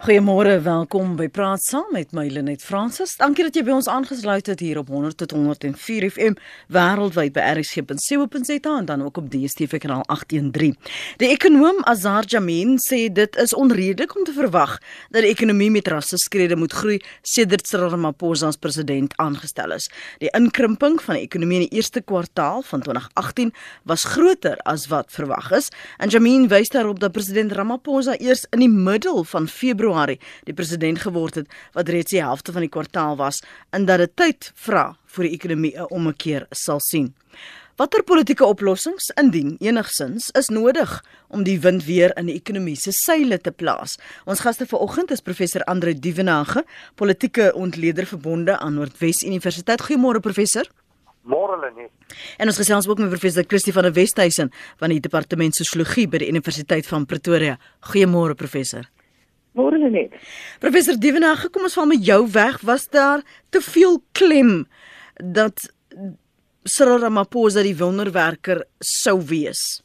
Goeiemôre, welkom by Praat Saam met my Lenet Fransis. Dankie dat jy by ons aangesluit het hier op 100 tot 104 FM wêreldwyd by rsg.co.za en dan ook op DStv kanaal 813. Die ekonom Azar Jamin sê dit is onredelik om te verwag dat die ekonomie met rasse skrede moet groei sedert Cyril Ramaphosa as president aangestel is. Die inkrimping van die ekonomie in die eerste kwartaal van 2018 was groter as wat verwag is. En Jamin wys daarop dat president Ramaphosa eers in die middel van Februarie Februarie die president geword het wat reeds die helfte van die kwartaal was en dat dit tyd vra vir die ekonomie 'n ommekeer sal sien. Watter politieke oplossings indien enigsins is nodig om die wind weer in die ekonomie se seile te plaas? Ons gaste vanoggend is professor Andre Dievenage, politieke ontleder verbonde aan Noordwes Universiteit. Goeiemôre professor. Môre Lenet. En ons gesels ook met professor Christie van der Westhuizen van die departement sosiologie by die Universiteit van Pretoria. Goeiemôre professor. Môre net. Professor Dievenage, kom ons val met jou weg. Was daar te veel klem dat Cyril Ramaphosa die wonderwerker sou wees?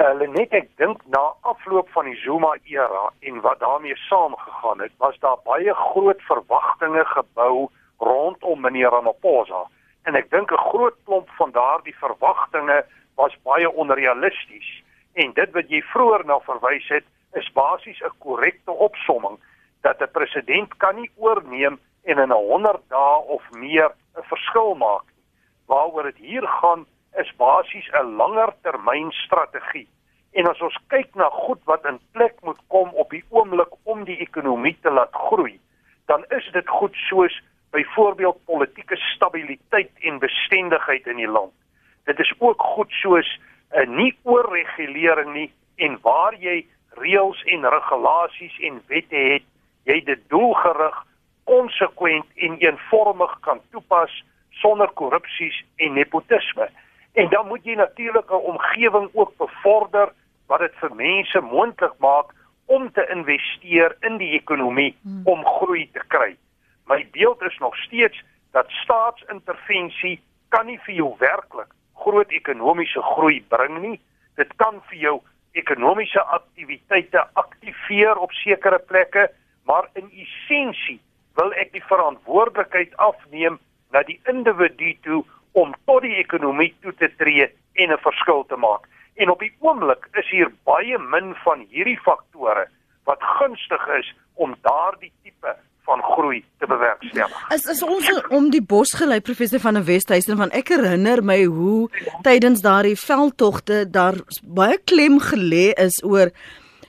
Uh, Lenet, ek dink na afloop van die Zuma era en wat daarmee saamgegaan het, was daar baie groot verwagtinge gebou rondom meneer Ramaphosa. En ek dink 'n groot klomp van daardie verwagtinge was baie onrealisties. En dit wat jy vroeër na verwys het, is basies 'n korrekte opsomming dat 'n president kan nie oorneem en in 'n 100 dae of meer 'n verskil maak nie. Waaroor dit hier gaan is basies 'n langer termyn strategie. En as ons kyk na goed wat in plek moet kom op die oomblik om die ekonomie te laat groei, dan is dit goed soos byvoorbeeld politieke stabiliteit en bestendigheid in die land. Dit is ook goed soos 'n nie oorregulering nie en waar jy reëls en regulasies en wette het, jy dit doelgerig, konsekwent en eenvormig kan toepas sonder korrupsies en nepotisme. En dan moet jy natuurlik 'n omgewing ook bevorder wat dit vir mense moontlik maak om te investeer in die ekonomie hmm. om groei te kry. My beeld is nog steeds dat staatsintervensie kan nie vir jou werklik groot ekonomiese groei bring nie. Dit kan vir jou ekonomiese aktiwiteite aktiveer op sekere plekke, maar in essensie wil ek die verantwoordelikheid afneem na die individu toe om tot die ekonomie toe te tree en 'n verskil te maak. En op die oomblik is hier baie min van hierdie faktore wat gunstig is om daardie tipe van groei te bewerkstellig. Is is ons om die bos gelei professor van 'n Westhuizen van ek herinner my hoe tydens daardie veldtogte daar baie klem gelê is oor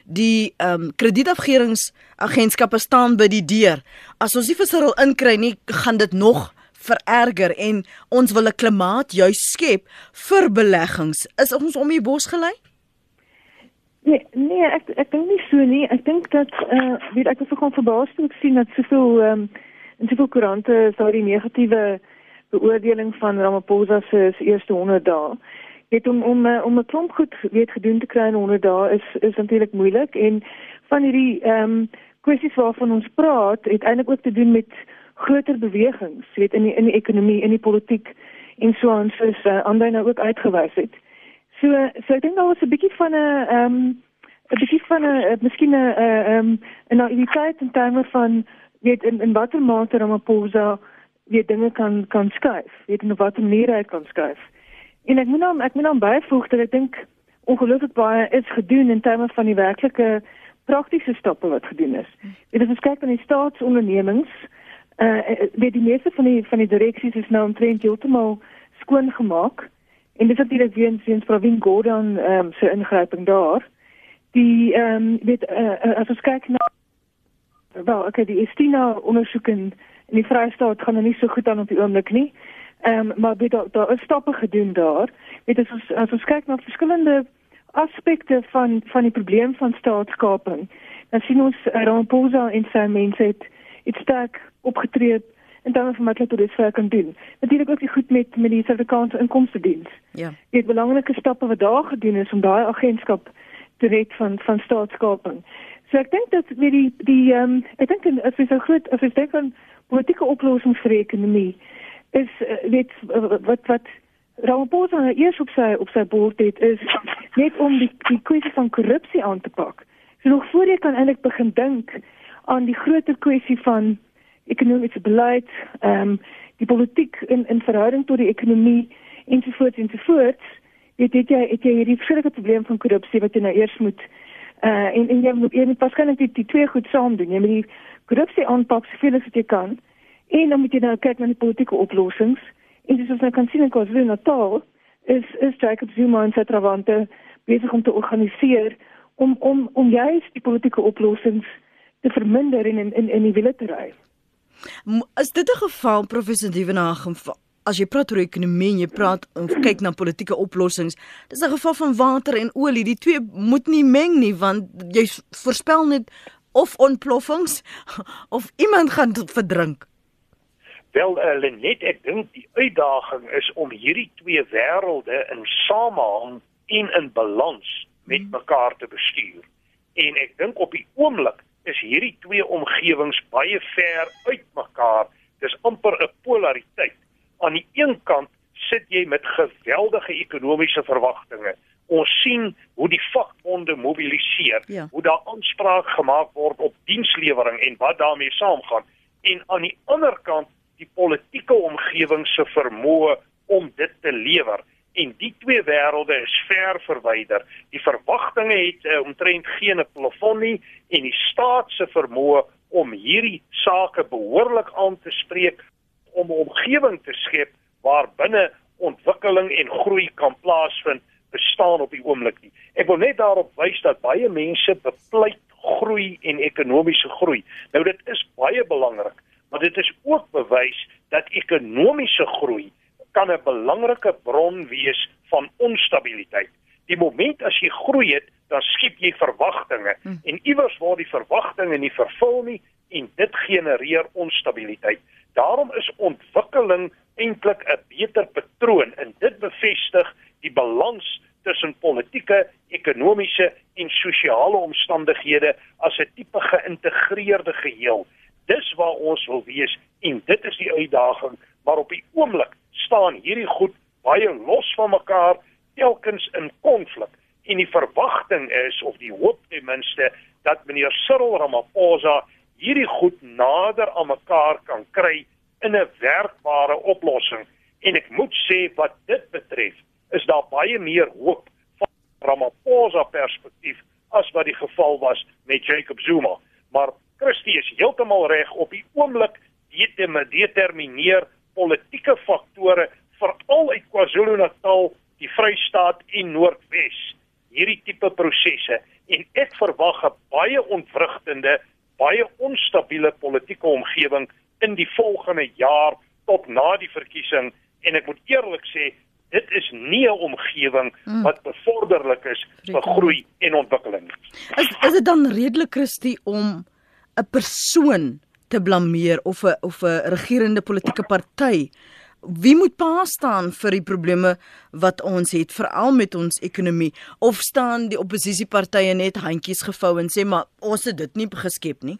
die ehm um, kredietafgeringsagentskappe staan by die deur. As ons nie vir Cyril inkry nie, gaan dit nog vererger en ons wil 'n klimaat juis skep vir beleggings. Is ons om die bos gelei? Nee, nee, ek ek dink nie so nie. Ek dink dat uh, weet ek was nogal verbaas toe ek sien dat soveel ehm um, in soveel koerante sou die negatiewe beoordeling van Ramaphosa se eerste 100 dae. Dit om om eh, om 'n klomp goed weet gedoen te kry in 100 dae is is natuurlik moeilik en van hierdie ehm um, kwessies waarvan ons praat, het eintlik ook te doen met groter bewegings, weet in die in die ekonomie, in die politiek en so aan soos uh, ander nou ook uitgewys het. So so ek dink daar was 'n bietjie van 'n ehm um, 'n bietjie van 'n uh, miskien 'n ehm 'n naïwiteit in terme van weet in in watter mate Ramaphosa weet dinge kan kan skuif, weet in watter manier hy kan skuif. En ek moet nou ek moet nou byvoeg dat ek dink ongelukkig baie is gedoen in terme van die werklike praktiese stappe wat gedoen is. Dit is ons kyk na die staatsondernemings uh weet die meeste van die van die direksies is nou omtrent heeltemal skoon gemaak. En dit is natuurlik weer eens eens Provin Gordon ehm um, se ingryping daar. Die ehm um, weet uh, as ons kyk na wel, okay, die Estina ondersoek in, in die Vrystaat gaan nou nie so goed aan op die oomblik nie. Ehm um, maar weet daar daar is stappe gedoen daar. Weet as ons as ons kyk na verskillende aspekte van van die probleem van staatskaping, dan sien ons uh, Ramaphosa en sy mense het iets sterk opgetree en dan van wat hulle dit vir kan doen. Natuurlik ook die goed met met die Suid-Afrikaanse inkomste diens. Ja. Dit belangrike stappe wat daar gedoen is om daai agentskap te red van van staatskaping. So ek dink dat met die die ehm um, ek dink as jy so groot as jy dink aan politieke oplossings vir die ekonomie is uh, weet wat wat Ramaphosa nou eers op sy op sy bord het is net om die die kwessie van korrupsie aan te pak. So nog voor jy kan eintlik begin dink aan die groter kwessie van ekonomiese beleid, ehm um, die politiek in in verhouding tot die ekonomie ensovoorts ensovoorts, weet jy het jy hierdie verskillende probleem van korrupsie wat jy nou eers moet uh en en jy moet moet waarskynlik die, die twee goed saam doen. Jy moet die korrupsie aanpak soveel as wat jy kan en dan moet jy nou kyk na die politieke oplossings. En dis ons nou kan sien in KwaZulu-Natal is is Jacob Zuma en sy trawante besig om te organiseer om om om juist die politieke oplossings te verminder en in in in die wiele te ry. Is dit 'n geval professor Dievenagem as jy praat oor ekonomie en jy praat en kyk na politieke oplossings, dis 'n geval van water en olie. Die twee moet nie meng nie want jy voorspel net of ontploffings of iemand gaan verdrink. Wel, uh, Lenet, ek dink die uitdaging is om hierdie twee wêrelde in samehang en in balans met mekaar te bestuur. En ek dink op die oomblik is hierdie twee omgewings baie ver uit mekaar. Dis amper 'n polariteit. Aan die een kant sit jy met geweldige ekonomiese verwagtinge. Ons sien hoe die vakbonde mobiliseer, ja. hoe daar aanspraak gemaak word op dienslewering en wat daarmee saamgaan. En aan die ander kant die politieke omgewing se vermoë om dit te lewer en die twee wêrelde is ver verwyder. Die verwagtinge het uh, omtrent geen plafon nie en die staat se vermoë om hierdie sake behoorlik aan te spreek om 'n omgewing te skep waar binne ontwikkeling en groei kan plaasvind bestaan op die oomblik nie. Ek wil net daarop wys dat baie mense bepleit groei en ekonomiese groei. Nou dit is baie belangrik maar dit is ook bewys dat ekonomiese groei kan 'n belangrike bron wees van onstabiliteit. Die moment as jy groei het, dan skep jy verwagtinge hm. en iewers word die verwagtinge nie vervul nie en dit genereer onstabiliteit. Daarom is ontwikkeling eintlik 'n beter patroon en dit bevestig die balans tussen politieke, ekonomiese en sosiale omstandighede as 'n tipe geïntegreerde geheel dis waar ons wil wees en dit is die uitdaging maar op die oomblik staan hierdie goed baie los van mekaar telkens in konflik. En die verwagting is of die hoop ten minste dat meneer Cyril Ramaphosa hierdie goed nader aan mekaar kan kry in 'n werkbare oplossing. En ek moet sê wat dit betref is daar baie meer hoop van Ramaphosa perspektief as wat die geval was met Jacob Zuma. Maar Christie is heeltemal reg op die oomblik determineer politieke faktore veral uit KwaZulu-Natal, die Vrystaat en Noordwes hierdie tipe prosesse en ek verwag 'n baie ontwrigtende, baie onstabiele politieke omgewing in die volgende jaar tot na die verkiesing en ek moet eerlik sê dit is nie 'n omgewing hmm. wat bevorderlik is vir groei en ontwikkeling. Is is dit dan redelik Christie om 'n persoon te blameer of 'n of 'n regerende politieke party. Wie moet pa staan vir die probleme wat ons het veral met ons ekonomie of staan die oppositiepartye net handjies gevou en sê maar ons het dit nie geskep nie?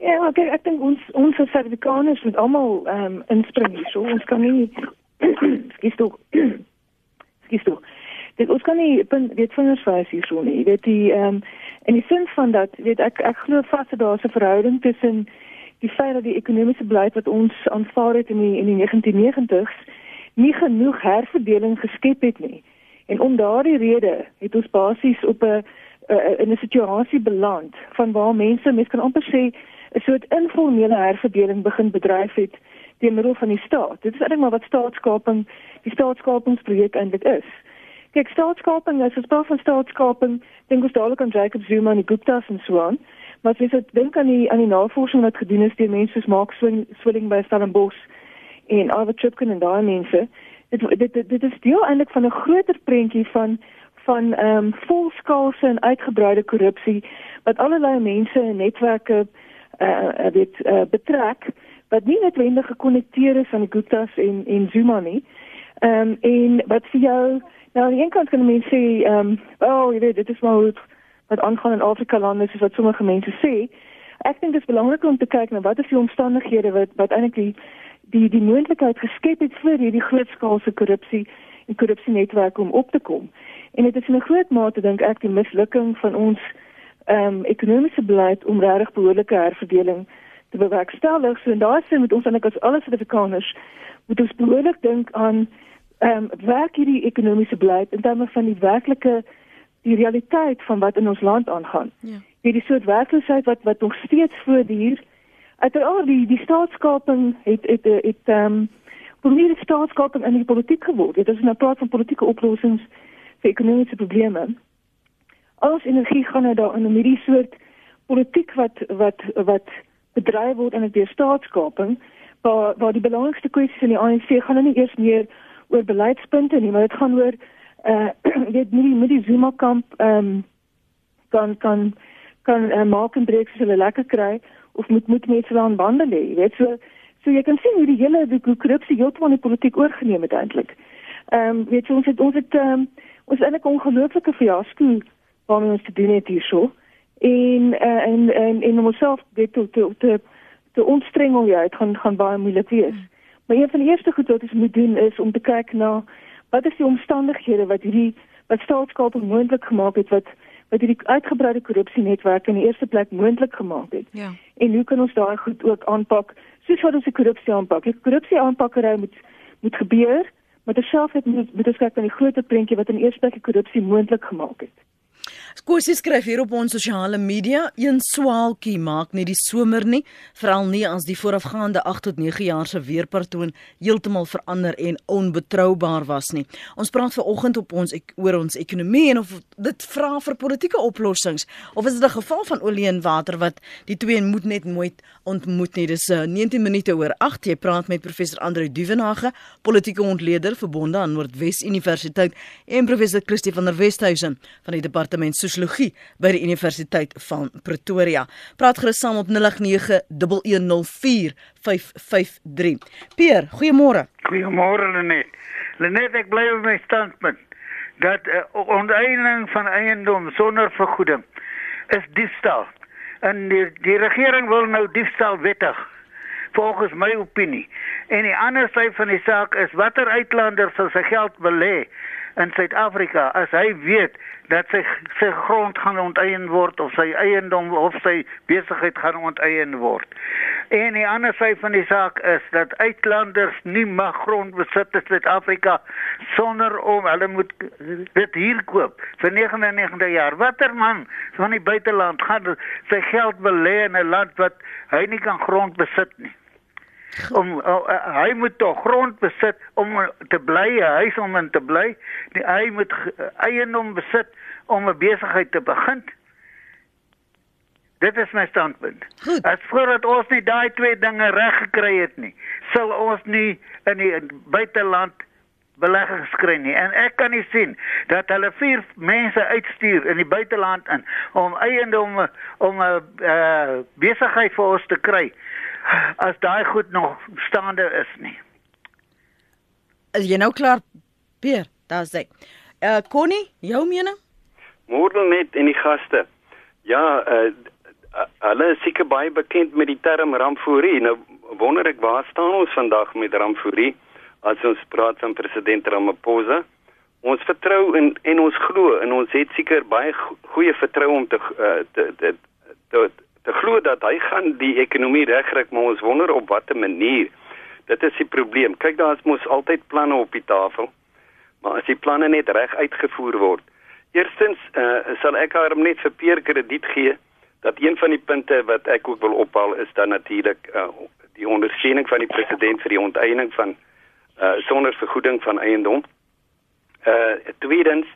Ja, ek ek dink ons ons Suid-Afrikaners moet almal ehm um, inspring hier. So ons kan nie skiet toe. skiet toe. Dit ons kan nie weet vingers wys hier so nie. Jy weet die ehm um, In die sin van dat weet ek ek glo vas dat daar 'n verhouding tussen die feit dat die ekonomiese beleid wat ons aanvaar het in die in die 1990s nie genoeg herverdeling geskep het nie. En om daardie rede het ons basies op 'n in 'n situasie beland van waar mense mens kan amper sê 'n soort informele herverdeling begin bedryf het deur middel van die staat. Dit is eintlik maar wat staatskaping die staatskapingsprojek eintlik is. Kyk, staatskaping is 'n spel van staatskaping. Dink ons dadelik aan Jacob Zuma en die Gupta's en so aan. Maar as jy so dink aan die aan die navorsing wat gedoen is deur mense soos Mark Swilling by Stellenbosch en Arthur Chipkin en daai mense, dit dit, dit is deel eintlik van 'n groter prentjie van van ehm um, volskaalse en uitgebreide korrupsie wat allerlei mense en netwerke eh uh, dit uh, betrek wat nie noodwendig gekonnekteer is aan die Gupta's en en Zuma nie. Ehm um, en wat vir jou Nou, aan die een kant kan mense sê, ehm, um, "Oh, jy weet, dit is maar hoe wat aangaan in Afrika lande soos wat sommige mense sê." Ek dink dit is belangrik om te kyk na wat is die omstandighede wat wat eintlik die die die moontlikheid geskep het vir hierdie grootskaalse korrupsie en korrupsienetwerke om op te kom. En dit is in 'n groot mate dink ek die mislukking van ons ehm um, ekonomiese beleid om regtig behoorlike herverdeling te bewerkstellig. So en daar sien met ons eintlik as alle Suid-Afrikaners moet ons behoorlik dink aan ehm um, werk hierdie ekonomiese beleid in terme van die werklike die realiteit van wat in ons land aangaan. Ja. Hierdie soort werkloosheid wat wat nog steeds voortduur. Uiteraard die die staatskaping het het het ehm um, vir my die staatskaping in die politiek geword. Dit is 'n praat van politieke oplossings vir ekonomiese probleme. Alles energie gaan nou daar in hierdie soort politiek wat wat wat bedryf word in die staatskaping waar waar die belangrikste kwessies in die ANC gaan nou nie eers meer oor beleidspunte nie, maar dit gaan oor uh weet nie met die Zuma kamp ehm um, kan kan kan uh, maak en breek as hulle lekker kry of moet moet mense aan bande lê, weet so so jy kan sien hoe die hele die korrupsie heeltemal die politiek oorgeneem het eintlik. Ehm um, weet jy ons het ons het um, ons eintlik ongelooflike fiasco waarmee ons te doen het hierso en uh, en en en om onsself dit te te te, te ontstrengel ja, dit gaan gaan baie moeilik wees. Mm. Maar een van die eerste goed wat ons moet doen is om te kyk na wat is die omstandighede wat hierdie wat staatskaping moontlik gemaak het wat wat hierdie uitgebreide korrupsienetwerk in die eerste plek moontlik gemaak het. Ja. En hoe kan ons daai goed ook aanpak? Soos wat ons die korrupsie aanpak. Die korrupsie aanpakkery moet moet gebeur, maar terselfdertyd moet moet ons kyk na die groter prentjie wat in eerste plek die korrupsie moontlik gemaak het. Kosie skryf hier op ons sosiale media, een swaalkie maak nie die somer nie, veral nie as die voorafgaande 8 tot 9 jaar se weerpatroon heeltemal verander en onbetroubaar was nie. Ons praat ver oggend op ons ek, oor ons ekonomie en of dit vra vir politieke oplossings of is dit 'n geval van olie en water wat die twee moet net nooit ontmoet nie. Dis uh, 19 minute oor 8 jy praat met professor Andre Duvenage, politieke ontleder verbonde aan Noordwes Universiteit en professor Christie van der Westhuizen van die departement sosiologie by die Universiteit van Pretoria. Praat gerus saam op 0891104553. Pier, goeiemôre. Goeiemôre Lenet. Lenet, ek bly op my standpunt dat uh, onteiening van eiendom sonder vergoeding is diefstal. En die, die regering wil nou diefstal wettig volgens my opinie. En die ander sy van die saak is watter uitlander sal sy geld belê in Suid-Afrika as hy weet dat sy sy grond gaan onteien word of sy eiendom of sy besigheid gaan onteien word. En die ander sy van die saak is dat uitlanders nie mag grond besit in Suid-Afrika sonder om hulle moet dit hier koop vir 99 jaar. Watter man van die buiteland gaan sy geld belê in 'n land wat hy nie kan grond besit nie? Om uh, uh, hy moet tog grond besit om te bly, 'n huis om in te bly. Die, hy moet uh, eiendom besit om 'n besigheid te begin. Dit is my standpunt. Goed. As voordat ons nie daai twee dinge reg gekry het nie, sal ons nie in die buiteland beleggings kry nie. En ek kan nie sien dat hulle vier mense uitstuur in die buiteland in om eiendom om 'n uh, besigheid vir ons te kry as daai goed nog staande is nie. Is jy nou klaar, Peer? Daar's hy. Uh Connie, jou mening? Môre net en die gaste. Ja, uh hulle is seker baie bekend met die term rampforie. Nou wonder ek waar staan ons vandag met rampforie as ons praat van president Ramaphosa? Ons vertrou in en ons glo en ons het seker baie goeie vertroue om te uh, te te, te te glo dat hy gaan die ekonomie regkry, maar ons wonder op watter manier. Dit is die probleem. Kyk, daar is mos altyd planne op die tafel. Maar as die planne net reg uitgevoer word. Eerstens uh, sal ek haar net vir Peer krediet gee dat een van die punte wat ek ook wil ophaal is dan natuurlik uh, die ondersteuning van die president vir die onteiening van uh, sonder vergoeding van eiendom. Uh tweedens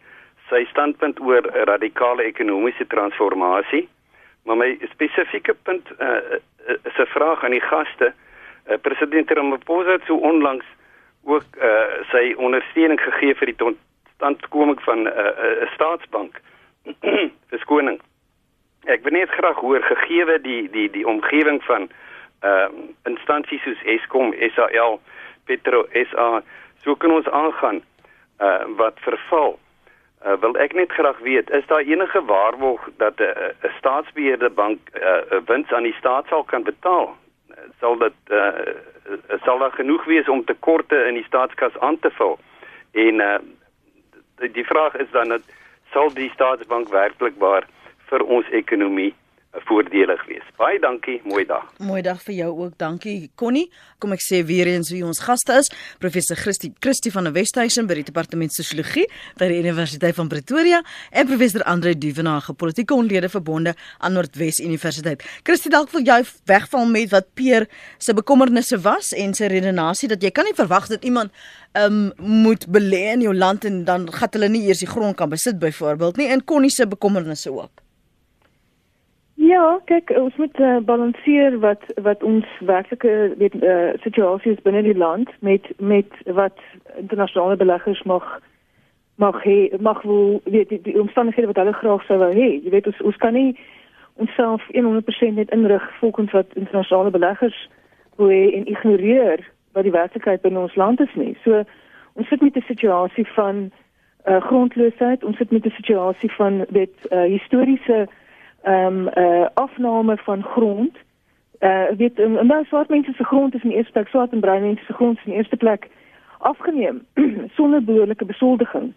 sy standpunt oor radikale ekonomiese transformasie. Maar my spesifieke punt uh, is 'n vraag aan die gaste. Uh, president Ramaphosa het so onlangs ook uh, sy ondersteuning gegee vir die totstandkoming van 'n uh, uh, staatsbank. Verskoning. Ek wil net graag hoor gegeewe die die die omgewing van uh, instansies soos Eskom, SAL, Petro SA, so kan ons aangaan uh, wat verval. Uh, wil ek net graag weet, is daar enige waarborg dat 'n uh, 'n staatsbeheerde bank 'n uh, wins aan die staat sal kan betaal? Sal dit uh, sal daar genoeg wees om tekorte in die staatskas aan te vul? En uh die vraag is dan dat sal die staatsbank werklik waar vir ons ekonomie voordelig wees. Baie dankie, mooi dag. Mooi dag vir jou ook. Dankie Connie. Kom ek sê weer eens wie ons gaste is. Professor Christie Christie van der Westhuizen by die Departement Sosiologie by die Universiteit van Pretoria en professor Andre Duvenage, politieke onlede verbonde aan Noordwes Universiteit. Christie dalk wil jy wegval met wat Peer se bekommernisse was en sy redenasie dat jy kan nie verwag dat iemand um moet belê in jou land en dan gat hulle nie eers die grond kan besit byvoorbeeld nie en Connie se bekommernisse ook. Ja, kyk, ons moet uh, balanseer wat wat ons werklike weet uh, situasies binne die land met met wat internasionale beleggers mag mag hê, mag wil weet die, die omstandighede wat hulle graag sou wou hê. Jy weet ons ons kan nie onsself 100% net inrig volgens wat internasionale beleggers wil hê en ignoreer wat die werklikheid binne ons land is nie. So ons sit met 'n situasie van uh, grondloosheid, ons sit met 'n situasie van weet uh, historiese ehm um, uh, afname van grond. Uh weet en um, nou swart mense se grond is in eerste plek swart en bruin mense se grond is in eerste plek afgeneem sonder behoorlike besoldiging.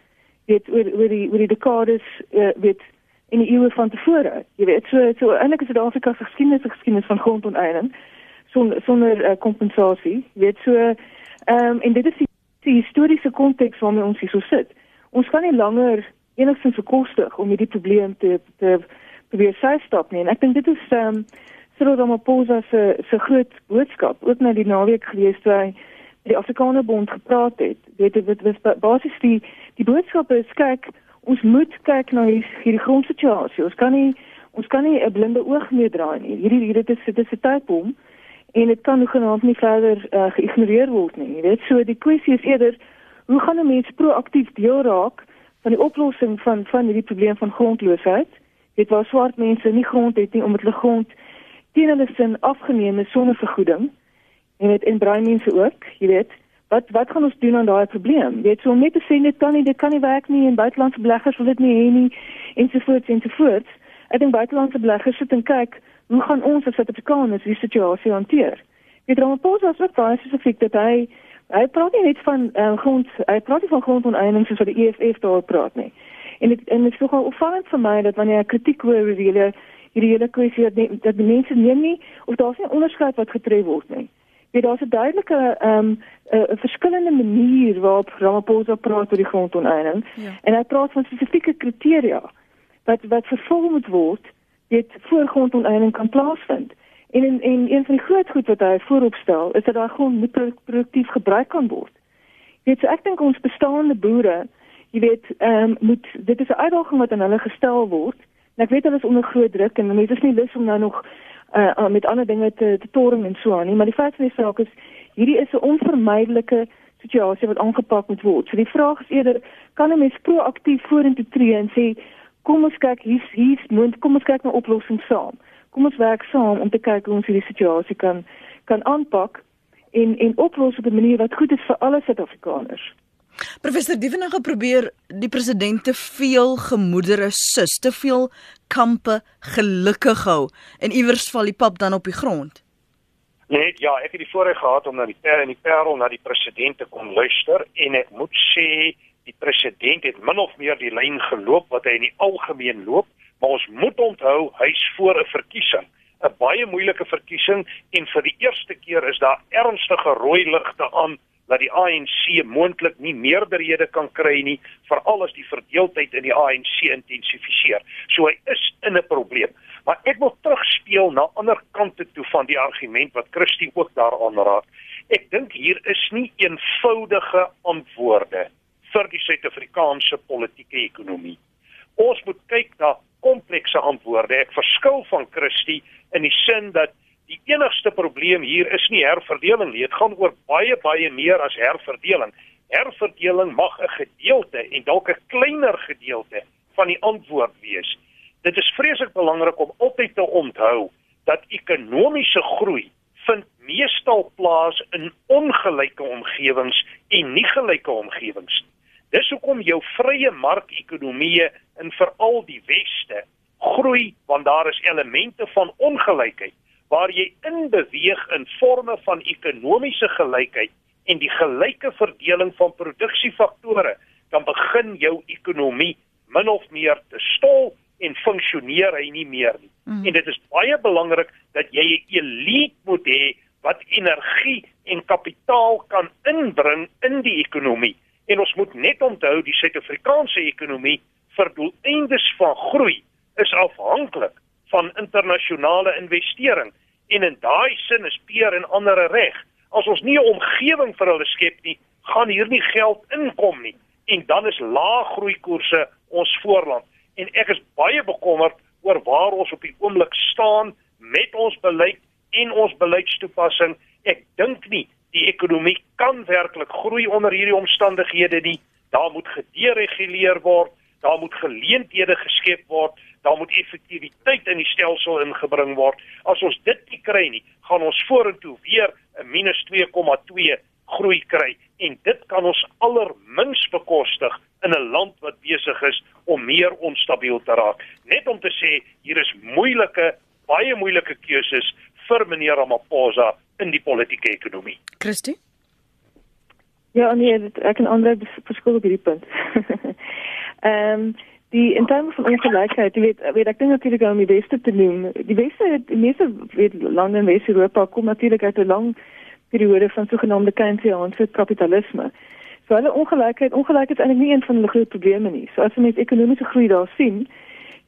Weet oor oor die oor die dekades uh, weet in die eeue van tevore. Jy weet so so eintlik is Suid-Afrika se geskiedenis geskiedenis van grondonteiening sonder sonder uh, kompensasie. Weet so ehm um, en dit is die, die historiese konteks waarmee ons hier so sit. Ons kan nie langer enigstens verkostig om hierdie probleem te te probeer sy stop nie en ek dink dit is ehm um, Cyril Ramaphosa se se groot boodskap ook na die naweek gelees toe hy die Afrikaner Bond gepraat het. Weet dit was basies die die boodskap is kyk ons moet kyk na hierdie grondsituasie. Ons kan nie ons kan nie 'n blinde oog meer draai nie. Hierdie dit is dit is 'n tydbom en dit kan genoeg nie verder uh, geïgnoreer word nie. Jy weet so die kwessie is eerder hoe gaan 'n mens proaktief deel raak van die oplossing van van hierdie probleem van grondloosheid weet waar swart mense nie grond het nie omdat hulle grond teen hulle sin afgeneem is sonder vergoeding. En dit en bruin mense ook jy weet. Wat wat gaan ons doen aan daai probleem? Weet so om net te sê dit kan nie dit kan nie werk nie en buitelandse beleggers wil dit nie hê nie ensovoorts ensovoorts. Ek dink buitelandse beleggers sit en kyk hoe gaan ons as Suid-Afrikaners die situasie hanteer? Weet Ramaphosa was ook baie spesifiek dat hy hy praat nie net van uh, grond hy praat nie van grondoneenings soos wat die EFF daar praat nie En dit en dit is nogal opvallend vir my dat wanneer ek kritiek hoor oor hierdie hierdie hele kwessie dat, nie, dat die mense neem nie of daar's nie onderskeid wat getref word nie. Jy daar's 'n duidelike ehm um, 'n verskillende manier waarop Ramaphosa praat oor die grondoneening ja. en hy praat van spesifieke kriteria wat wat vervolg moet word dit voor grondoneening kan plaasvind. En en en een van die groot goed wat hy vooropstel is dat daai grond moet produktief gebruik kan word. Weet so ek dink ons bestaande boere jy weet, ehm um, moet dit is 'n uitdaging wat aan hulle gestel word. En ek weet hulle is onder groot druk en mense is nie lus om nou nog uh met ander dinge te te toring en so aan nie, maar die feit van die saak is hierdie is 'n onvermydelike situasie wat aangepak moet word. So die vraag is eerder kan 'n mens proaktief vorentoe tree en sê kom ons kyk hier's hier's moet kom ons kyk na oplossings saam. Kom ons werk saam om te kyk hoe ons hierdie situasie kan kan aanpak en en oplos op 'n manier wat goed is vir alle Suid-Afrikaners. Professor Dieven het probeer die president te veel gemoedere sus, te veel kampe gelukkig hou en iewers val die pap dan op die grond. Nee, ja, ek het die voorreg gehad om na die per en die parel na die president te kom luister en ek moet sê die president het min of meer die lyn geloop wat hy in die algemeen loop, maar ons moet onthou hy's voor 'n verkiesing 'n baie moeilike verkiesing en vir die eerste keer is daar ernstige rooi ligte aan dat die ANC moontlik nie meerderhede kan kry nie veral as die verdeeldheid in die ANC intensifiseer. So hy is in 'n probleem. Maar ek wil terugspeel na ander kante toe van die argument wat Christie ook daaraan raak. Ek dink hier is nie eenvoudige antwoorde vir die Suid-Afrikaanse politieke ekonomie. Ons moet kyk na komplekse antwoorde. Ek verskil van Christie in die sin dat Die enigste probleem hier is nie herverdeling nie. Dit gaan oor baie baie meer as herverdeling. Herverdeling mag 'n gedeelte en dalk 'n kleiner gedeelte van die antwoord wees. Dit is vreeslik belangrik om altyd te onthou dat ekonomiese groei vind meestal plaas in ongelyke omgewings en nie gelyke omgewings nie. Dis hoekom jou vrye markekonomieë in veral die weste groei want daar is elemente van ongelykheid waar jy in beweeg in forme van ekonomiese gelykheid en die gelyke verdeling van produksiefaktore, dan begin jou ekonomie min of meer te stol en funksioneer hy nie meer nie. Mm. En dit is baie belangrik dat jy 'n elite moet hê wat energie en kapitaal kan inbring in die ekonomie. En ons moet net onthou die Suid-Afrikaanse ekonomie vir doeleindes van groei is afhanklik van internasionale investering en in daai sin is peer en ander reg. As ons nie 'n omgewing vir hulle skep nie, gaan hier nie geld inkom nie en dan is lae groeikoerse ons voorland en ek is baie bekommerd oor waar ons op die oomblik staan met ons beleid en ons beleidstoepassing. Ek dink nie die ekonomie kan werklik groei onder hierdie omstandighede nie. Daar moet gedereguleer word, daar moet geleenthede geskep word, daar moet effektiwiteit in die stelsel ingebring word. As ons dit nie kry nie, gaan ons vorentoe weer 'n -2,2 groei kry en dit kan ons allermins bekostig in 'n land wat besig is om meer onstabiel te raak. Net om te sê hier is moeilike, baie moeilike keuses vir meneer Ramaphosa in die politieke ekonomie. Christie? Ja, nee, dit, ek en ander verskil op hierdie punt. Ehm um, die in terme van ongelykheid, jy weet, weet ek dink natuurlik om die beste te noem. Die beste die meeste weet lande in Wes-Europa kom natuurlik uit 'n lang periode van sogenaamde Keynesiaanse kapitalisme. So hulle ongelykheid, ongelykheid is eintlik nie een van hulle groot probleme nie. So as jy met ekonomiese groei daar sien,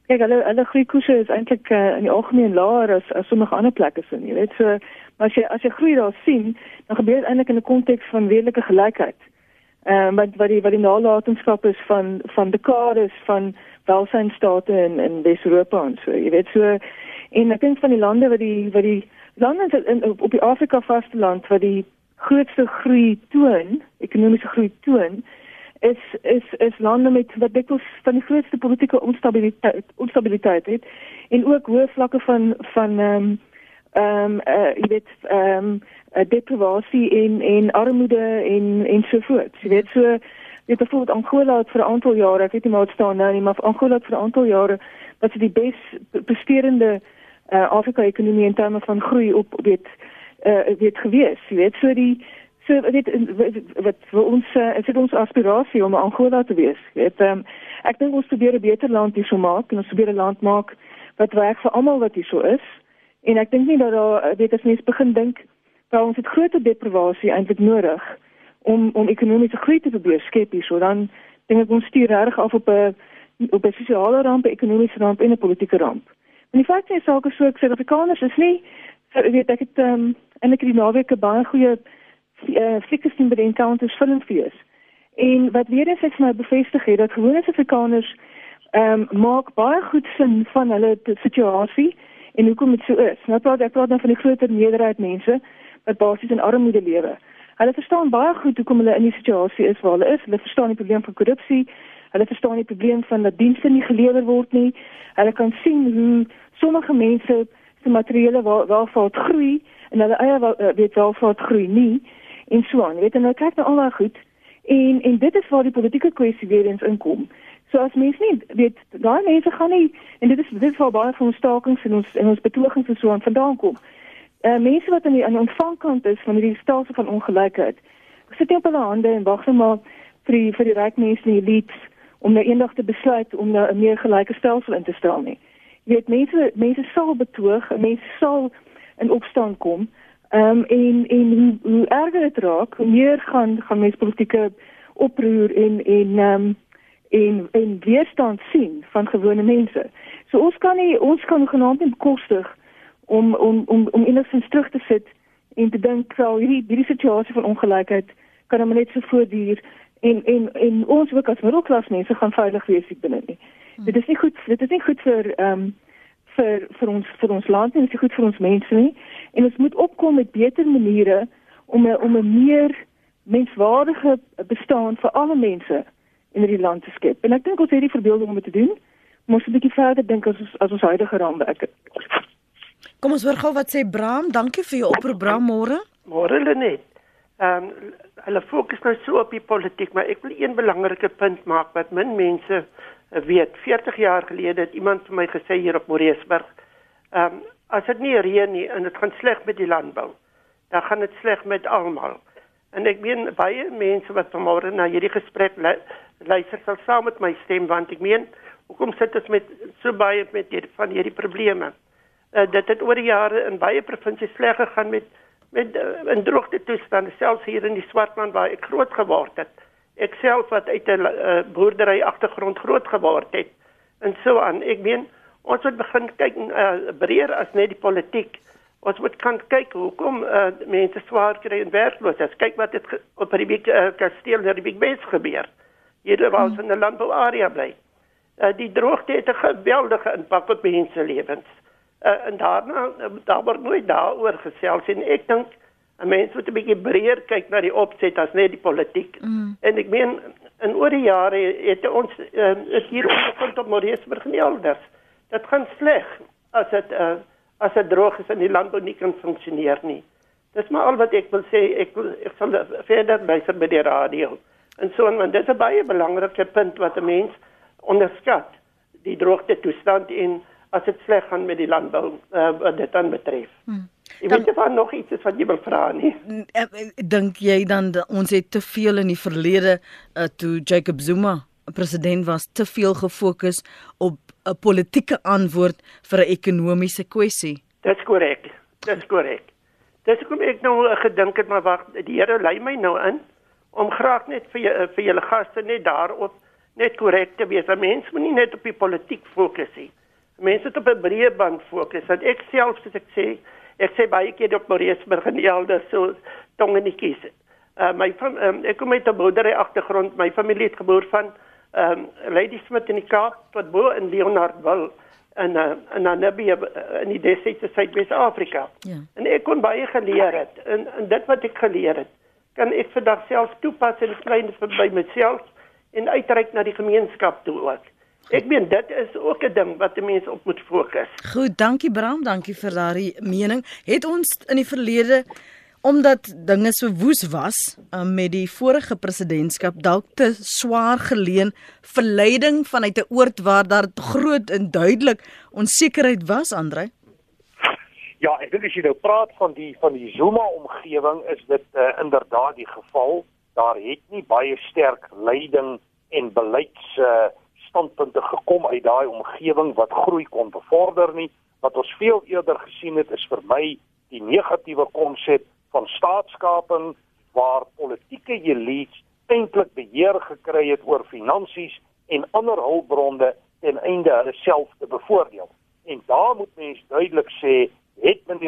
kyk hulle hulle groeikoerse is eintlik uh, in die algemeen laer as as sommige ander plekke sien, jy weet. So as jy as jy groei daar sien, dan gebeur dit eintlik in 'n konteks van redelike gelykheid. Ehm um, wat wat die wat die nalatenskap is van van dekades van welsynsstate in in Wes-Europa en so. Jy weet so en ek dink van die lande wat die wat die lande in, op die Afrika vasteland wat die grootste groei toon, ekonomiese groei toon, is is is lande met wat dikwels van die grootste politieke onstabiliteit onstabiliteit het en ook hoë vlakke van van ehm um, ehm um, uh, jy weet ehm um, deprivasie en en armoede en en so voort. Jy weet so jy het bijvoorbeeld Angola het vir 'n aantal jare, ek weet nie wat staan nou nie, maar Angola het vir 'n aantal jare wat die bes presterende uh, Afrika ekonomie in terme van groei op weet uh, weet gewees. Jy weet so die so weet wat vir ons uh, dit ons aspirasie om Angola te wees. Jy weet um, ek dink ons probeer 'n beter land hier so maak en ons probeer 'n land maak wat werk vir almal wat hier so is. En ek dink nie dat daar weet as mens begin dink dat ons het groter deprivasie eintlik nodig om om ekonomiese groei te probeer skep hier so dan dink ek ons stuur reg af op 'n op 'n sosiale ramp, 'n ekonomiese ramp en 'n politieke ramp. En die feit is ook so ek sê Afrikaners is nie so weet ek het um, en ek het die naweek baie goeie uh, flikker sien by die encounters filmfees. En wat weer eens ek my bevestig het dat gewone Afrikaners ehm um, maak baie goed sin van hulle situasie en hoekom dit so is. Nou praat ek praat dan van die groter meerderheid mense wat basies in armoede lewe. Hulle verstaan baie goed hoekom hulle in die situasie is waar hulle is. Hulle verstaan die probleem van korrupsie. Hulle verstaan die probleem van dat dienste nie gelewer word nie. Hulle kan sien hoe sommige mense se materiële welvaart groei en hulle eie eh, weet welvaart groei nie en so aan. Jy weet en nou kyk nou al daai goed en en dit is waar die politieke kwessie weer eens inkom. So as mense nie weet daai mense gaan nie en dit is dit is baie van ons stakings en ons en ons betogings en so aan vandaan kom. Uh, mense wat aan die aan die ontvangkant is van hierdie stelsel van ongelykheid. Sit net op hulle hande en wag net maar vir die vir die ryk mense en die elites om nou eendag te besluit om nou 'n meer gelyke stelsel in te stel nie. Jy weet mense mense sal betoog, mense sal in opstand kom. Ehm um, en en hoe, hoe erger dit raak, hoe meer gaan gaan mense politieke oproer en en ehm um, en en weerstand sien van gewone mense. So ons kan nie ons kan genoemd en bekostig om om om om enigstens terug te sit en te dink wel hierdie hierdie situasie van ongelykheid kan hom net so voortduur en en en ons ook as middelklas mense gaan veilig wees hier binne nie. Hmm. Dit is nie goed dit is nie goed vir ehm um, vir vir ons vir ons land en dit is goed vir ons mense nie. En ons moet opkom met beter maniere om 'n om 'n meer menswaardige bestaan vir alle mense in hierdie land te skep. En ek dink ons het die verbeelding om dit te doen. Ons moet 'n bietjie verder dink as ons as ons huidige raamwerk. Kom ons hoor gou wat sê Bram. Dankie vir jou oproep Bram môre. Môre Lenet. Ehm um, hulle fokus nou so op die politiek, maar ek wil een belangrike punt maak wat min mense uh, weet. 40 jaar gelede het iemand vir my gesê hier op Moreesburg, ehm um, as dit nie reën nie en dit gaan sleg met die landbou, dan gaan dit sleg met almal. En ek meen baie mense wat vanmôre na hierdie gesprek luister sal saam met my stem want ek meen hoekom sit ons met so baie met hier, van hierdie probleme? Uh, dit het oor die jare in baie provinsies sleg gegaan met met uh, in droogte toestande selfs hier in die Swartland waar ek groot geword het. Ek self wat uit 'n uh, boerdery agtergrond groot geword het en so aan. Ek meen ons moet begin kyk uh, breër as net die politiek. Ons moet kan kyk hoekom uh, mense swaar kry en werkloos is. Kyk wat het op die uh, Kasteel en die Big Base gebeur. Hierdie was mm. in 'n landbouarea bly. Uh, die droogte het 'n geweldige impak op mense lewens. Uh, en daarna daar word nooit daaroor gesels en ek dink 'n mens moet 'n bietjie breër kyk na die opset as net die politiek. Mm. En ek meen in oor die jare het ons uh, is hier ondervind op Moreesburg en elders. Dit gaan sleg as dit uh, as dit droog is en die landbou nie kan funksioneer nie. Dis maar al wat ek wil sê. Ek wil ek sal verder luister by die radio. En so en dit is 'n baie belangrike punt wat 'n mens onderskat die droogte toestand in as dit sleg gaan met die landbou uh, wat dit dan betref. Hmm. Ek weet dan nog iets wat jy wil vra nie. Dink jy dan ons het te veel in die verlede uh, toe Jacob Zuma president was te veel gefokus op 'n politieke antwoord vir 'n ekonomiese kwessie? Dis korrek. Dis korrek. Dis kom ek nou gedink het maar wag, die Here lei my nou in om graag net vir vir julle gaste net daarop net korrek te wees. 'n Mens moet nie net op die politiek fokus nie mense op 'n breë band fokus. Dat ek self soos ek sê, ek sê baie keer op Moreesburg en elders so tongenetjies. Uh my van um, ek kom uit 'n boerdery agtergrond. My familie het geboor van ehm um, Lady Smith in die Kaap tot bo in Leonardville en uh, in Namibië in die Deserte Suid-Afrika. Ja. En ek kon baie geleer het. En, en dit wat ek geleer het, kan ek vandag self toepas in klein vir by myself en uitreik na die gemeenskap toe ook. Ek meen dit is ook 'n ding wat 'n mens op moet fokus. Goed, dankie Bram, dankie vir daardie mening. Het ons in die verlede omdat dinge so woes was um, met die vorige presidentskap dalk te swaar geleen verleiding vanuit 'n oord waar daar groot en duidelik onsekerheid was, Andre? Ja, ek dink as jy nou praat van die van die Zuma omgewing is dit uh, inderdaad die geval. Daar het nie baie sterk leiding en beleids uh, standpunte gekom uit daai omgewing wat groei kon bevorder nie. Wat ons veel eerder gesien het is vir my die negatiewe konsep van staatskaping waar politieke elites eintlik beheer gekry het oor finansies en ander hulpbronne ten einde hulle self te bevoordeel. En daar moet mens duidelik sê,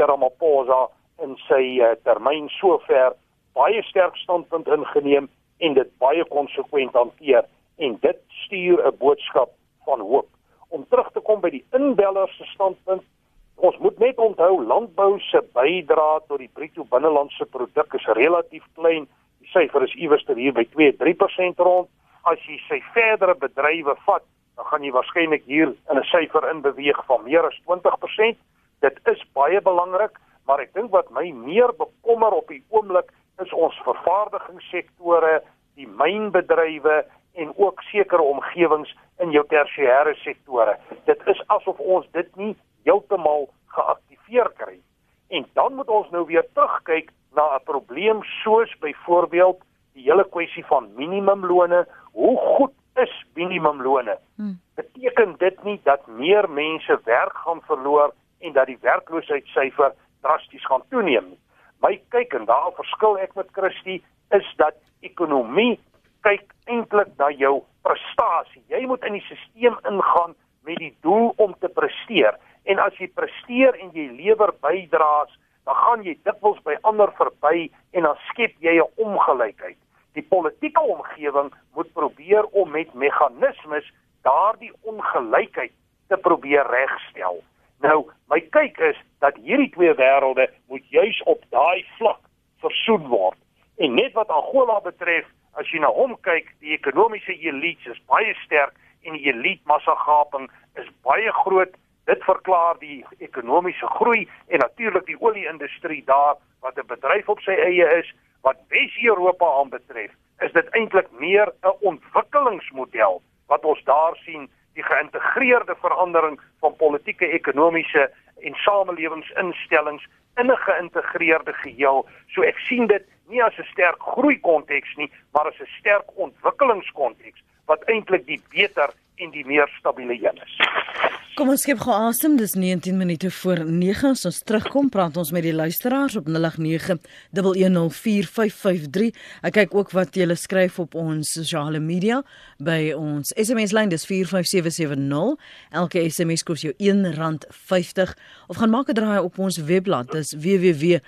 meneer Ramaphosa in sy uh, termyn sover baie sterk standpunt ingeneem en dit baie konsekwent hanteer en dit stuur 'n boodskap van hoop. Om terug te kom by die inbellers se standpunt, ons moet net onthou landbou se bydrae tot die bruto binnelandse produk is relatief klein. Die syfer is iewers ter hier by 2-3% rond. As jy sy verdere bedrywe vat, dan gaan jy waarskynlik hier in 'n syfer in beweeg van meer as 20%. Dit is baie belangrik, maar ek dink wat my meer bekommer op die oomblik is ons vervaardigingssektore, die mynbedrywe en ook sekere omgewings in jou tersiêre sektore. Dit is asof ons dit nie heeltemal geaktiveer kry. En dan moet ons nou weer terugkyk na 'n probleem soos byvoorbeeld die hele kwessie van minimumlone. Hoe goed is minimumlone? Hmm. Beteken dit nie dat meer mense werk gaan verloor en dat die werkloosheidssyfer drasties gaan toeneem? My kyk en daar verskil ek met Christie is dat ekonomie kyk eintlik na jou prestasie. Jy moet in die stelsel ingaan met die doel om te presteer. En as jy presteer en jy lewer bydraes, dan gaan jy dikwels by ander verby en dan skep jy 'n ongelykheid. Die politieke omgewing moet probeer om met meganismes daardie ongelykheid te probeer regstel. Nou, my kyk is dat hierdie twee wêrelde moet juis op daai vlak versoen word. En net wat Angola betref, as jy na hom kyk, die ekonomiese elite is baie sterk en die elite massagaping is baie groot. Dit verklaar die ekonomiese groei en natuurlik die olie-industrie daar wat 'n bedryf op sy eie is wat Wes-Europa aanbetref, is dit eintlik meer 'n ontwikkelingsmodel wat ons daar sien die geïntegreerde verandering van politieke, ekonomiese en samelewingsinstellings in 'n geïntegreerde geheel. So ek sien dit nie as 'n sterk groei konteks nie, maar as 'n sterk ontwikkelingskonteks wat eintlik die beter en die meer stabiele een is. Kom ons skep gou asem. Dis 19 minute voor 9. As ons terugkom, praat ons met die luisteraars op 0891104553. Ek kyk ook wat julle skryf op ons sosiale media by ons SMS lyn dis 45770. Elke SMS kos jou R1.50 of gaan maak 'n draai op ons webblad. Dis www.rsg.co.za.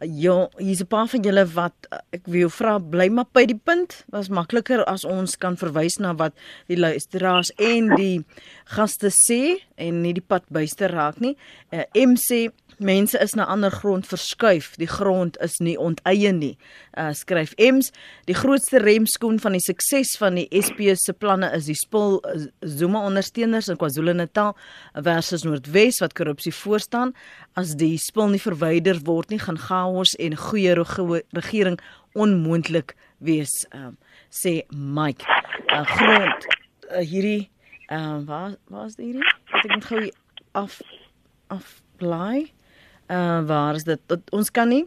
Ja, hier's 'n paar van julle wat ek wil vra bly maar by die punt. Was makliker as ons kan verwys na wat die luisteraars en die gaste sê en nie die pad byste raak nie. Uh, M sê mense is na ander grond verskuif. Die grond is nie onteien nie. Uh, skryf Ems, die grootste remskoen van die sukses van die SP se planne is die spul Zuma ondersteuners in KwaZulu-Natal versus Noordwes wat korrupsie voorstaan. As die spul nie verwyder word nie, gaan chaos en goeie regering onmoontlik wees, uh, sê Mike. Uh, grond uh, hierdie uh, waar waar is hierdie? Wat ek moet gou af afbly. Ehm uh, waar is dit? Dat ons kan nie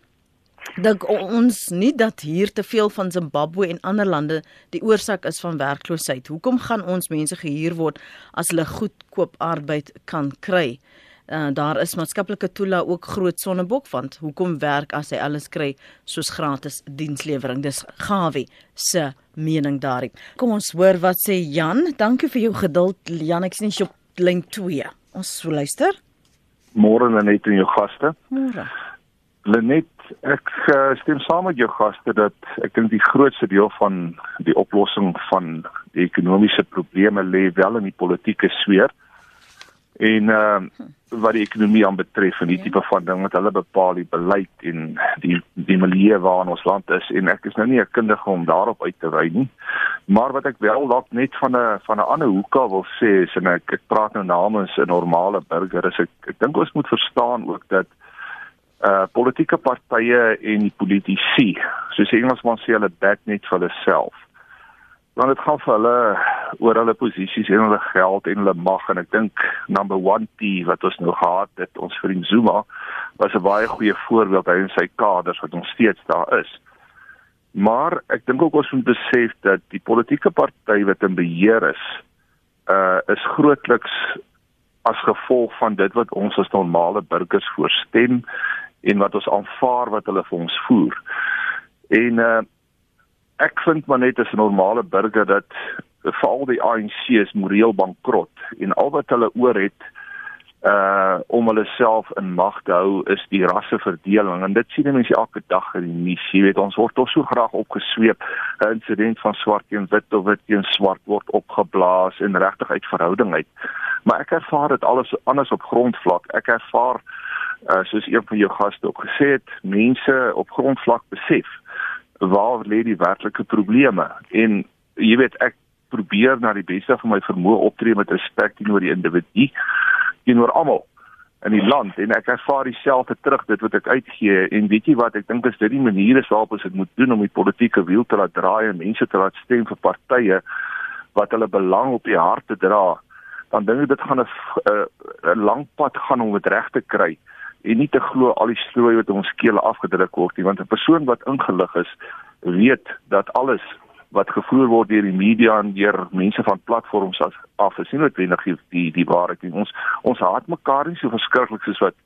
dink ons nie dat hier te veel van Zimbabwe en ander lande die oorsaak is van werkloosheid. Hoekom gaan ons mense gehuur word as hulle goedkoop arbeid kan kry? Daar is maatskaplike toela ook groot sonnebok want hoekom werk as hy alles kry soos gratis dienslewering? Dis Gawie se mening daarin. Kom ons hoor wat sê Jan. Dankie vir jou geduld Jan. Ek sien jy op lyn 2 ons luister. Môre net en jou gaste. Môre. Lenet ek uh, stem saam met jou gaste dat ek dink die grootste deel van die oplossing van die ekonomiese probleme lê wel in die politieke sfeer en uh wat die ekonomie aanbetref en die ja. tipe van ding wat hulle bepaal die beleid en die die milieu waarin ons land is. En ek is nou nie 'n kundige om daarop uit te wy nie. Maar wat ek wel dalk net van 'n van 'n ander hoek af wil sê is en ek ek praat nou namens 'n normale burger is ek ek dink ons moet verstaan ook dat uh politieke partye en die politici soos Engelsman sê hulle back net vir hulle self want dit gaan vir hulle oor hulle posisies en hulle geld en hulle mag en ek dink number 1 P wat ons nou gehad het ons vriend Zuma was 'n baie goeie voorbeeld hy en sy kaders wat nog steeds daar is. Maar ek dink ook ons moet besef dat die politieke party wat in beheer is uh is grootliks as gevolg van dit wat ons as normale burgers voorstem en wat ons aanvaar wat hulle vir ons voer. En uh ek vind maar net as 'n normale burger dat veral die ANC is moreel bankrot en al wat hulle oor het uh om hulle self in mag te hou is die rasseverdeling en dit sien mense elke dag in die nuus jy weet ons word tog so graag opgesweep 'n insident van swart teen wit of wit teen swart word opgeblaas en regtig uit verhouding uit. Maar ek ervaar dit alles anders op grondvlak. Ek ervaar uh soos een van jou gaste ook gesê het mense op grondvlak besef waar lê die werklike probleme? En jy weet ek probeer na die beste van my vermoë optree met respek teenoor die individu teenoor almal in die land. En ek ervaar dieselfde terug dit wat ek uitgee. En weet jy wat ek dink is dit die maniere waarop ons dit moet doen om die politieke wiel te laat draai en mense te laat stem vir partye wat hulle belang op die hart te dra. Dan dink ek dit gaan 'n lang pad gaan om dit reg te kry en nie te glo al die strooi wat ons kele afgedruk word nie want 'n persoon wat ingelig is weet dat alles wat gevoer word deur die media en deur mense van platforms as af is nie noodwendig die die, die waarheid nie. Ons ons haat mekaar nie so verskriklik soos wat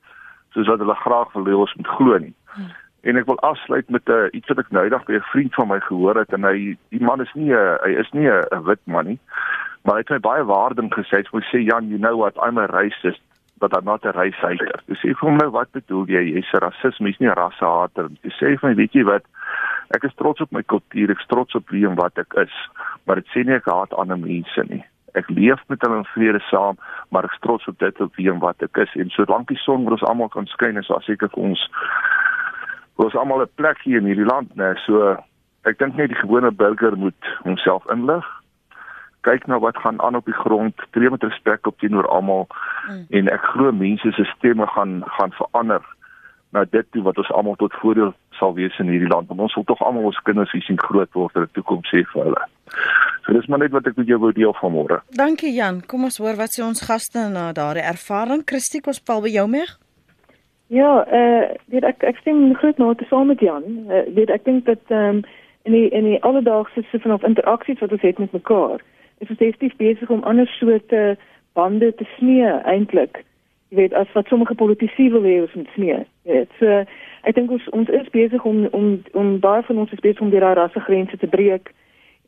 soos wat hulle graag wil hê ons moet glo nie. Hmm. en ek wil afsluit met 'n uh, iets wat ek nou eendag by 'n vriend van my gehoor het en hy die man is nie 'n hy is nie 'n wit man nie maar hy het my baie waarding gesê. Hy sê Jan you know what? I'm a racist wat dan not 'n racehater. Dis sê vir my wat bedoel jy? Jy's 'n rassisme, jy's nie 'n rassehater nie. Jy sê vir my, weet jy wat? Ek is trots op my kultuur, ek is trots op wie en wat ek is, maar dit sê nie ek haat ander mense nie. Ek leef met hulle in vrede saam, maar ek is trots op dit op wie en wat ek is en solank die son vir ons almal kan skyn, is daar seker vir ons ons almal 'n plek hier in hierdie land, né? So ek dink net die gewone burger moet homself inlig kyk na wat gaan aan op die grond, tree met respek op teenoor almal mm. en ek glo mense se stemme gaan gaan verander na dit toe wat ons almal tot voordeel sal wees in hierdie land. Want ons wil tog almal ons kinders hier sien groot word in die toekoms sê vir hulle. So dis maar net wat ek met jou wou deel vanmôre. Dankie Jan. Kom ons hoor wat sê ons gaste na daardie ervaring. Kristie, kom spel by jou mee. Ja, eh uh, weet ek ek stem groot mate saam met Jan. Uh, weet ek dink dat ehm um, in die in die alledaagse se van interaksies wat ons het met mekaar, is ons definitief besig om ander soorte bande te smee eintlik. Jy weet as wat sommige politici wil hê ons moet smee. Dit so ek dink ons ons is besig om om om baie van ons is besig om die rassegrense te breek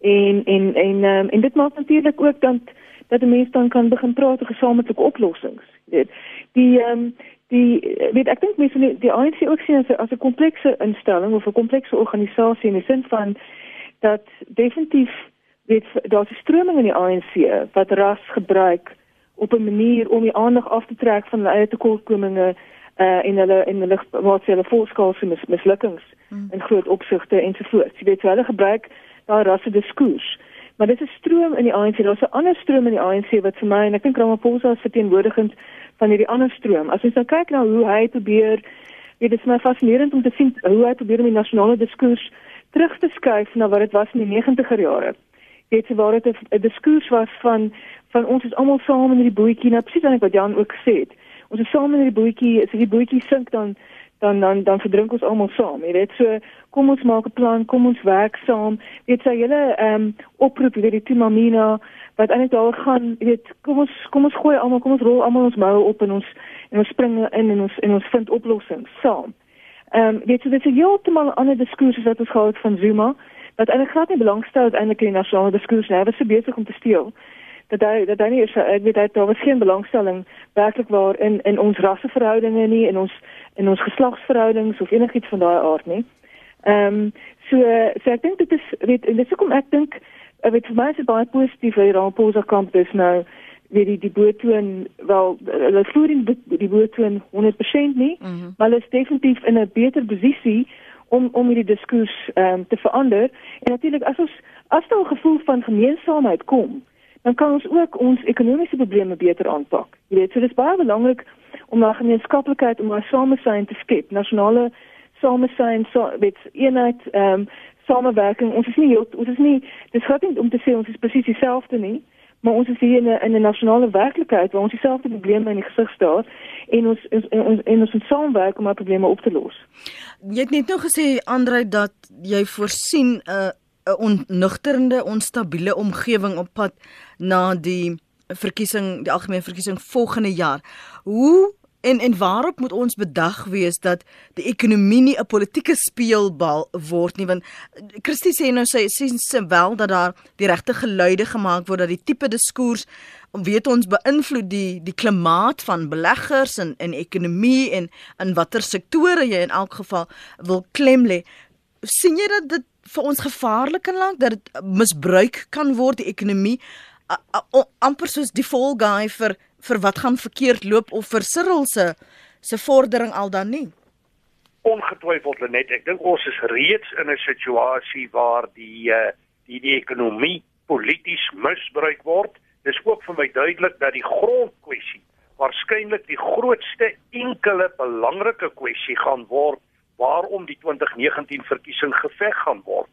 en en en um, en dit maak natuurlik ook dan dat die mense dan kan begin praat oor gesamentlike oplossings. Jy weet die ehm um, die weet ek dink mense die ANC ook sien as 'n as 'n komplekse instelling of 'n komplekse organisasie in die sin van dat definitief weet daar's 'n stroming in die ANC wat ras gebruik op 'n manier om die aandag af te trek van hulle eie tekortkominge uh in hulle in hulle wat hulle voorskaalse mis, mislukkings hmm. in groot opsigte ensovoorts. Jy weet hulle gebruik daai rasse diskurs. Maar dit is 'n stroom in die ANC. Daar's 'n ander stroom in die ANC wat vir my en ek dink Ramaphosa is verteenwoordigend van hierdie ander stroom. As jy nou kyk na hoe hy probeer, weet dit is my fascinerend om te sien hoe hy probeer om die nasionale diskurs terug te skuif na wat dit was in die 90er jare. Dit waar dit 'n diskurs was van van ons is almal saam in hierdie bootjie, nou presies wat Jan ook gesê het. Ons is saam in hierdie bootjie, as die bootjie sink dan dan dan dan verdrink ons almal saam. Jy weet, so kom ons maak 'n plan, kom ons werk saam. Dit sê julle ehm um, oproep weer die Timamina wat eintlik daar gaan, weet, kom ons kom ons gooi almal, kom ons rol almal ons moue op en ons en ons spring in en ons en ons vind oplossings saam. Ehm um, weet jy, dit is 'n heeltemal ander diskurs wat ons gehad van Zuma wat eintlik glad nie belangstel uiteindelik in die nasionale diskurs nie. Hy was so besig om te steel dat hy dat hy nie is ek weet hy daar was geen belangstelling werklik waar in in ons rasseverhoudinge nie in ons in ons geslagsverhoudings of enigiets van daai aard nie. Ehm um, so so ek dink dit is weet en dis hoekom ek dink ek weet vir my is dit baie positief vir Ramaphosa kampus nou weet die die boetoon wel hulle voer in die boetoon 100% nie mm -hmm. maar hulle is definitief in 'n beter posisie om om hierdie diskurs ehm um, te verander en natuurlik as ons as daar 'n gevoel van gemeenskapheid kom dan kan ons ook ons ekonomiese probleme beter aanpak. Jy weet, so dis baie belangrik om na gemeenskaplikheid om 'n samesyn te skep, nasionale samesyn, so met eenheid, ehm um, samewerking. Ons is nie ons is nie dis glad nie om te sê ons is presies dieselfde nie, maar ons is hier in 'n in 'n nasionale werklikheid waar ons dieselfde probleme in die gesig staar en ons en ons en ons moet saamwerk om daai probleme op te los. Jy het net nou gesê Andre dat jy voorsien 'n uh, 'n onnugterende, onstabiele omgewing op pad na die verkiesing, die algemene verkiesing volgende jaar. Hoe en en waarop moet ons bedag wees dat die ekonomie nie 'n politieke speelbal word nie? Want Christie sê nou sy sien wel dat daar die regte geluide gemaak word dat die tipe diskurs weet ons beïnvloed die die klimaat van beleggers en en ekonomie en in watter sektore jy in elk geval wil klem lê sien jy dat dit vir ons gevaarlik kan laat dat dit misbruik kan word die ekonomie amper soos die fall guy vir vir wat gaan verkeerd loop of vir Cyril se se vordering al dan nie ongetwyfeld net ek dink ons is reeds in 'n situasie waar die uh, die die ekonomie polities misbruik word dis ook vir my duidelik dat die grondkwessie waarskynlik die grootste enkele belangrike kwessie gaan word waarom die 2019 verkiesing geveg gaan word.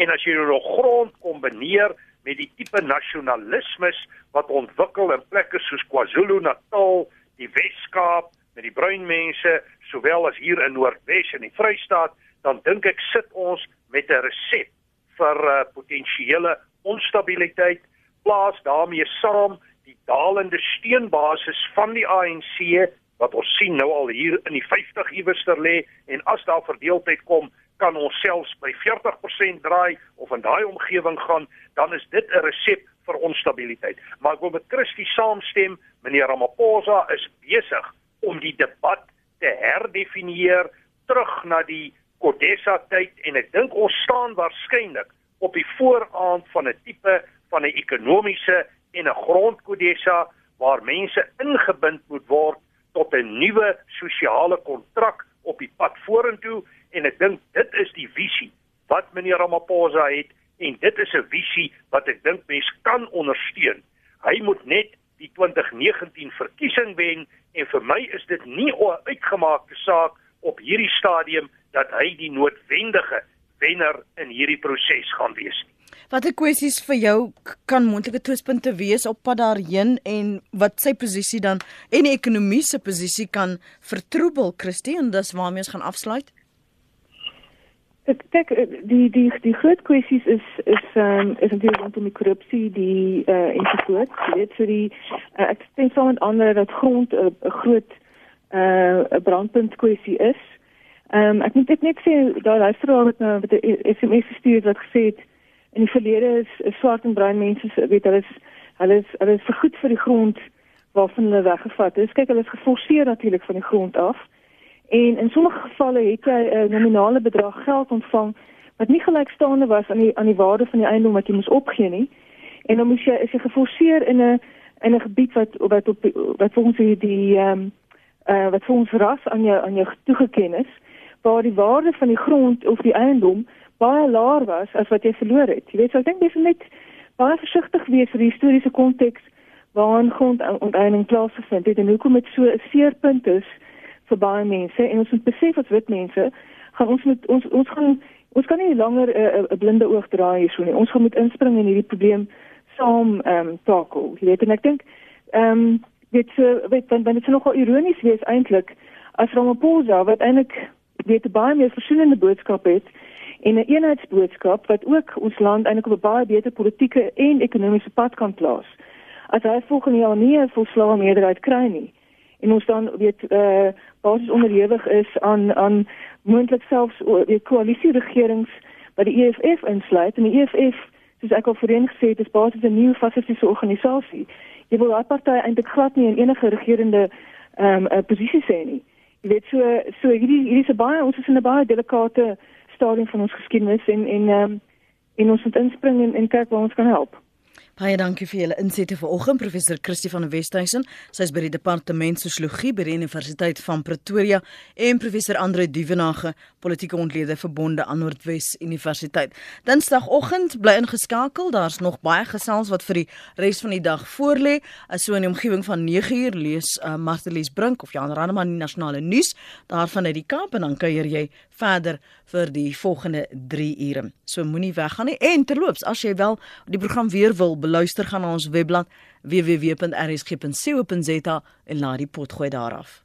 En as jy nou grond kombineer met die tipe nasionalismes wat ontwikkel in plekke soos KwaZulu-Natal, die Wes-Kaap, met die bruin mense, sowel as hier in Noordwes en die Vrystaat, dan dink ek sit ons met 'n resep vir uh, potensiële onstabiliteit plaas daarmee saam die dalende steunbasis van die ANC wat ons sien nou al hier in die 50 iewester lê en as daar verdeeldheid kom kan ons selfs by 40% draai of in daai omgewing gaan dan is dit 'n resep vir onstabiliteit maar ek wil met Christie saamstem meneer Ramaphosa is besig om die debat te herdefinieer terug na die Kodesa tyd en ek dink ons staan waarskynlik op die vooraand van 'n tipe van 'n ekonomiese en 'n grondkodesa waar mense ingebind moet word tot 'n nuwe sosiale kontrak op die pad vorentoe en ek dink dit is die visie wat meneer Ramaphosa het en dit is 'n visie wat ek dink mens kan ondersteun. Hy moet net die 2019 verkiesing wen en vir my is dit nie 'n uitgemaakte saak op hierdie stadium dat hy die noodwendige wenner in hierdie proses gaan wees nie. Watter kwessies vir jou kan moontlike twistpunte wees op pad daarheen en wat sy posisie dan en die ekonomiese posisie kan vertroebel Christie en dis waarmee ons gaan afsluit? Ek dink eh, die die die groot kwessies is is ehm um, is natuurlik rondom die korrupsie, die eh uh, ensovoorts. Jy weet so die uh, ek stem saam met ander dat grond 'n uh, groot eh uh, brandpunt kwessie is. Ehm um, ek moet dit net sê daar luisteraar wat nou met 'n SMS gestuur wat gesê het in die verlede is swart en bruin mense weet hulle is hulle is hulle is vergoed vir die grond waarvan hulle weggevat is. Kyk, hulle is geforseer natuurlik van die grond af. En in sommige gevalle het jy 'n nominale bedrag geld ontvang wat nie gelykstaande was aan die aan die waarde van die eiendom wat jy moes opgee nie. En dan moes jy is jy geforseer in 'n in 'n gebied wat wat op wat volgens die die ehm um, uh wat volgens ras aan jou aan jou toegeken is waar die waarde van die grond of die eiendom baie laer was as wat jy verloor het. Jy weet, so ek dink dis net baie versigtig wees vir die historiese konteks waarin grondonteeneming plaasgevind het en hoekom dit so 'n seerpunt is vir baie mense en ons moet besef as wit mense gaan ons met ons ons gaan ons kan nie langer 'n uh, 'n blinde oog draai hierso nie. Ons gaan moet inspring in hierdie probleem saam ehm um, takel. Jy weet en ek dink ehm um, dit so weet dan dan is nogal ironies wees eintlik as Ramaphosa wat eintlik weet baie meer verskillende boodskappe het en 'n eenheidsboodskap wat ook ons land eintlik op 'n baie beter politieke en ekonomiese pad kan plaas. As hy volgende jaar nie 'n volslae meerderheid kry nie en ons dan weet eh uh, basies onderhewig is aan aan moontlik selfs die koalisie regerings wat die EFF insluit en die EFF soos ek al voorheen gesê het is basies 'n nuwe fasistiese organisasie. Jy wil daai party eintlik glad nie in enige regerende ehm um, posisie sê nie. Jy weet so so hierdie hierdie is baie ons is in 'n baie delikate stadium van ons geskiedenis en en ehm um, en ons moet inspring en, en kyk waar ons kan help. Baie dankie vir julle insette vanoggend professor Christie van Westhuizen. Sy is by die departement sosiologie by die Universiteit van Pretoria en professor Andre Duvenage, politieke ontleder verbonde aan Noordwes Universiteit. Dinsdagoggend bly ingeskakel. Daar's nog baie gesels wat vir die res van die dag voorlê. So in die omgewing van 9uur lees uh, Martelies Brink of Jan Raneman die nasionale nuus daarvan uit die Kaap en dan kuier jy verder vir die volgende 3 ure. So moenie weggaan nie en terloops as jy wel die program weer wil beluister gaan na ons webblad www.rsg.co.za en laai die pot gooi daar af.